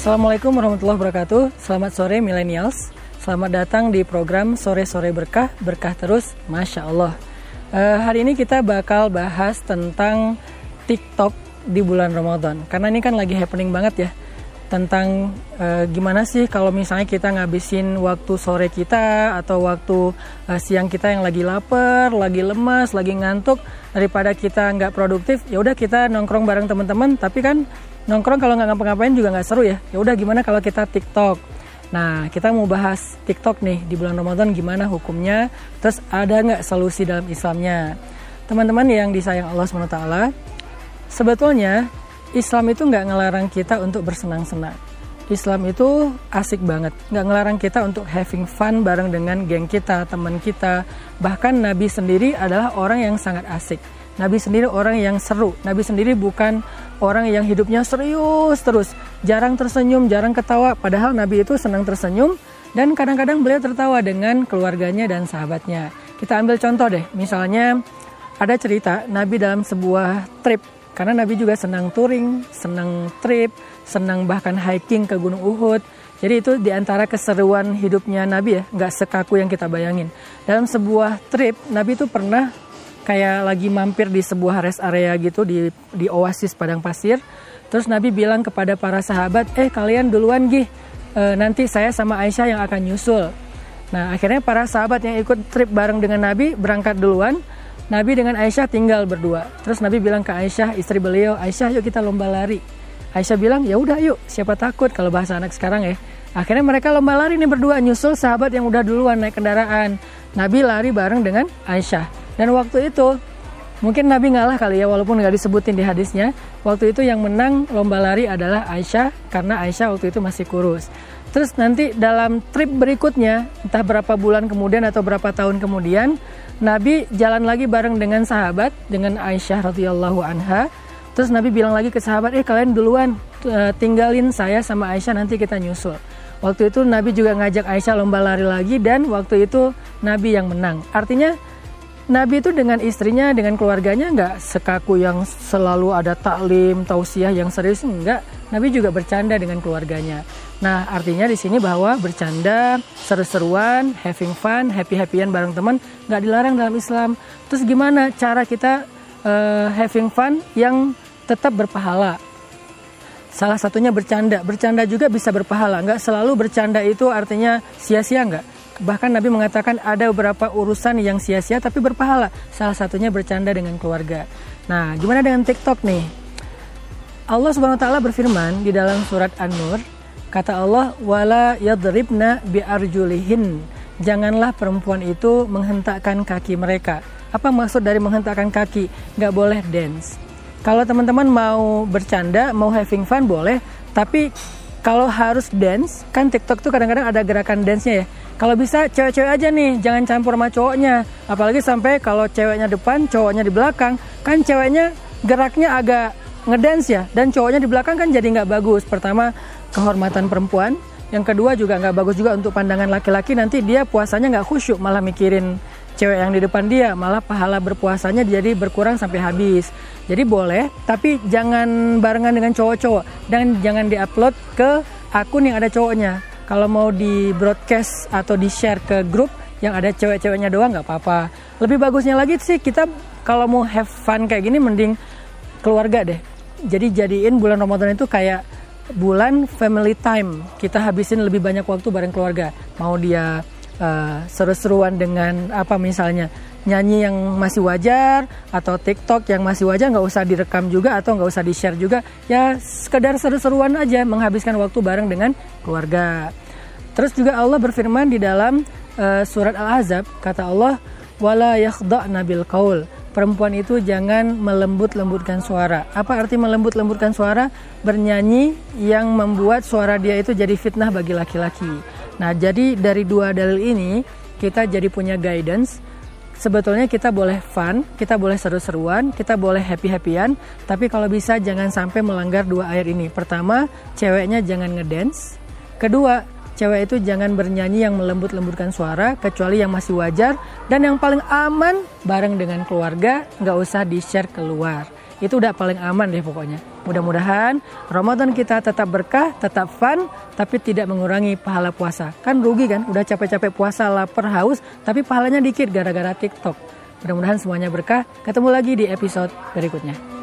Assalamualaikum warahmatullahi wabarakatuh. Selamat sore millennials. Selamat datang di program Sore-sore Berkah, berkah terus, Masya Allah. Uh, hari ini kita bakal bahas tentang TikTok di bulan Ramadan. Karena ini kan lagi happening banget ya. Tentang uh, gimana sih kalau misalnya kita ngabisin waktu sore kita atau waktu uh, siang kita yang lagi lapar, lagi lemas, lagi ngantuk daripada kita nggak produktif, ya udah kita nongkrong bareng teman-teman. Tapi kan nongkrong kalau nggak ngapa-ngapain juga nggak seru ya. Ya udah gimana kalau kita TikTok? Nah, kita mau bahas TikTok nih di bulan Ramadan gimana hukumnya, terus ada nggak solusi dalam Islamnya. Teman-teman yang disayang Allah SWT, sebetulnya Islam itu nggak ngelarang kita untuk bersenang-senang. Islam itu asik banget, nggak ngelarang kita untuk having fun bareng dengan geng kita, teman kita. Bahkan Nabi sendiri adalah orang yang sangat asik. Nabi sendiri orang yang seru. Nabi sendiri bukan orang yang hidupnya serius terus, jarang tersenyum, jarang ketawa. Padahal Nabi itu senang tersenyum dan kadang-kadang beliau tertawa dengan keluarganya dan sahabatnya. Kita ambil contoh deh, misalnya ada cerita Nabi dalam sebuah trip karena Nabi juga senang touring, senang trip, senang bahkan hiking ke Gunung Uhud. Jadi itu di antara keseruan hidupnya Nabi ya, nggak sekaku yang kita bayangin. Dalam sebuah trip, Nabi itu pernah kayak lagi mampir di sebuah rest area gitu di di oasis padang pasir. Terus Nabi bilang kepada para sahabat, eh kalian duluan gih, e, nanti saya sama Aisyah yang akan nyusul. Nah akhirnya para sahabat yang ikut trip bareng dengan Nabi berangkat duluan. Nabi dengan Aisyah tinggal berdua. Terus Nabi bilang ke Aisyah, istri beliau, Aisyah yuk kita lomba lari. Aisyah bilang, ya udah yuk, siapa takut kalau bahasa anak sekarang ya. Akhirnya mereka lomba lari nih berdua nyusul sahabat yang udah duluan naik kendaraan. Nabi lari bareng dengan Aisyah. Dan waktu itu mungkin Nabi ngalah kali ya walaupun nggak disebutin di hadisnya. Waktu itu yang menang lomba lari adalah Aisyah karena Aisyah waktu itu masih kurus. Terus nanti dalam trip berikutnya, entah berapa bulan kemudian atau berapa tahun kemudian, Nabi jalan lagi bareng dengan sahabat, dengan Aisyah radhiyallahu anha. Terus Nabi bilang lagi ke sahabat, eh kalian duluan eh, tinggalin saya sama Aisyah nanti kita nyusul. Waktu itu Nabi juga ngajak Aisyah lomba lari lagi dan waktu itu Nabi yang menang. Artinya Nabi itu dengan istrinya, dengan keluarganya nggak sekaku yang selalu ada taklim, tausiah yang serius enggak. Nabi juga bercanda dengan keluarganya. Nah, artinya di sini bahwa bercanda, seru-seruan, having fun, happy-happyan bareng teman nggak dilarang dalam Islam. Terus gimana cara kita uh, having fun yang tetap berpahala? Salah satunya bercanda. Bercanda juga bisa berpahala. Nggak selalu bercanda itu artinya sia-sia nggak Bahkan Nabi mengatakan ada beberapa urusan yang sia-sia tapi berpahala. Salah satunya bercanda dengan keluarga. Nah, gimana dengan TikTok nih? Allah Subhanahu wa taala berfirman di dalam surat An-Nur, kata Allah, "Wala yadribna biarjulihin." Janganlah perempuan itu menghentakkan kaki mereka. Apa maksud dari menghentakkan kaki? Nggak boleh dance. Kalau teman-teman mau bercanda, mau having fun boleh, tapi kalau harus dance, kan TikTok tuh kadang-kadang ada gerakan dance-nya ya kalau bisa cewek-cewek aja nih, jangan campur sama cowoknya. Apalagi sampai kalau ceweknya depan, cowoknya di belakang, kan ceweknya geraknya agak ngedance ya, dan cowoknya di belakang kan jadi nggak bagus. Pertama, kehormatan perempuan. Yang kedua juga nggak bagus juga untuk pandangan laki-laki. Nanti dia puasanya nggak khusyuk, malah mikirin cewek yang di depan dia, malah pahala berpuasanya jadi berkurang sampai habis. Jadi boleh, tapi jangan barengan dengan cowok-cowok dan jangan diupload ke akun yang ada cowoknya kalau mau di broadcast atau di share ke grup yang ada cewek-ceweknya doang nggak apa-apa. Lebih bagusnya lagi sih kita kalau mau have fun kayak gini mending keluarga deh. Jadi jadiin bulan Ramadan itu kayak bulan family time. Kita habisin lebih banyak waktu bareng keluarga. Mau dia uh, seru-seruan dengan apa misalnya nyanyi yang masih wajar atau TikTok yang masih wajar nggak usah direkam juga atau nggak usah di share juga ya sekedar seru-seruan aja menghabiskan waktu bareng dengan keluarga terus juga Allah berfirman di dalam uh, surat Al-Ahzab kata Allah wala yakhda'na bil qaul perempuan itu jangan melembut-lembutkan suara. Apa arti melembut-lembutkan suara? Bernyanyi yang membuat suara dia itu jadi fitnah bagi laki-laki. Nah, jadi dari dua dalil ini kita jadi punya guidance sebetulnya kita boleh fun, kita boleh seru-seruan, kita boleh happy-happyan, tapi kalau bisa jangan sampai melanggar dua ayat ini. Pertama, ceweknya jangan ngedance. Kedua, cewek itu jangan bernyanyi yang melembut-lembutkan suara, kecuali yang masih wajar. Dan yang paling aman, bareng dengan keluarga, nggak usah di-share keluar. itu udah paling aman deh pokoknya. Mudah-mudahan Ramadan kita tetap berkah, tetap fun, tapi tidak mengurangi pahala puasa. Kan rugi kan, udah capek-capek puasa, lapar, haus, tapi pahalanya dikit gara-gara TikTok. Mudah-mudahan semuanya berkah. Ketemu lagi di episode berikutnya.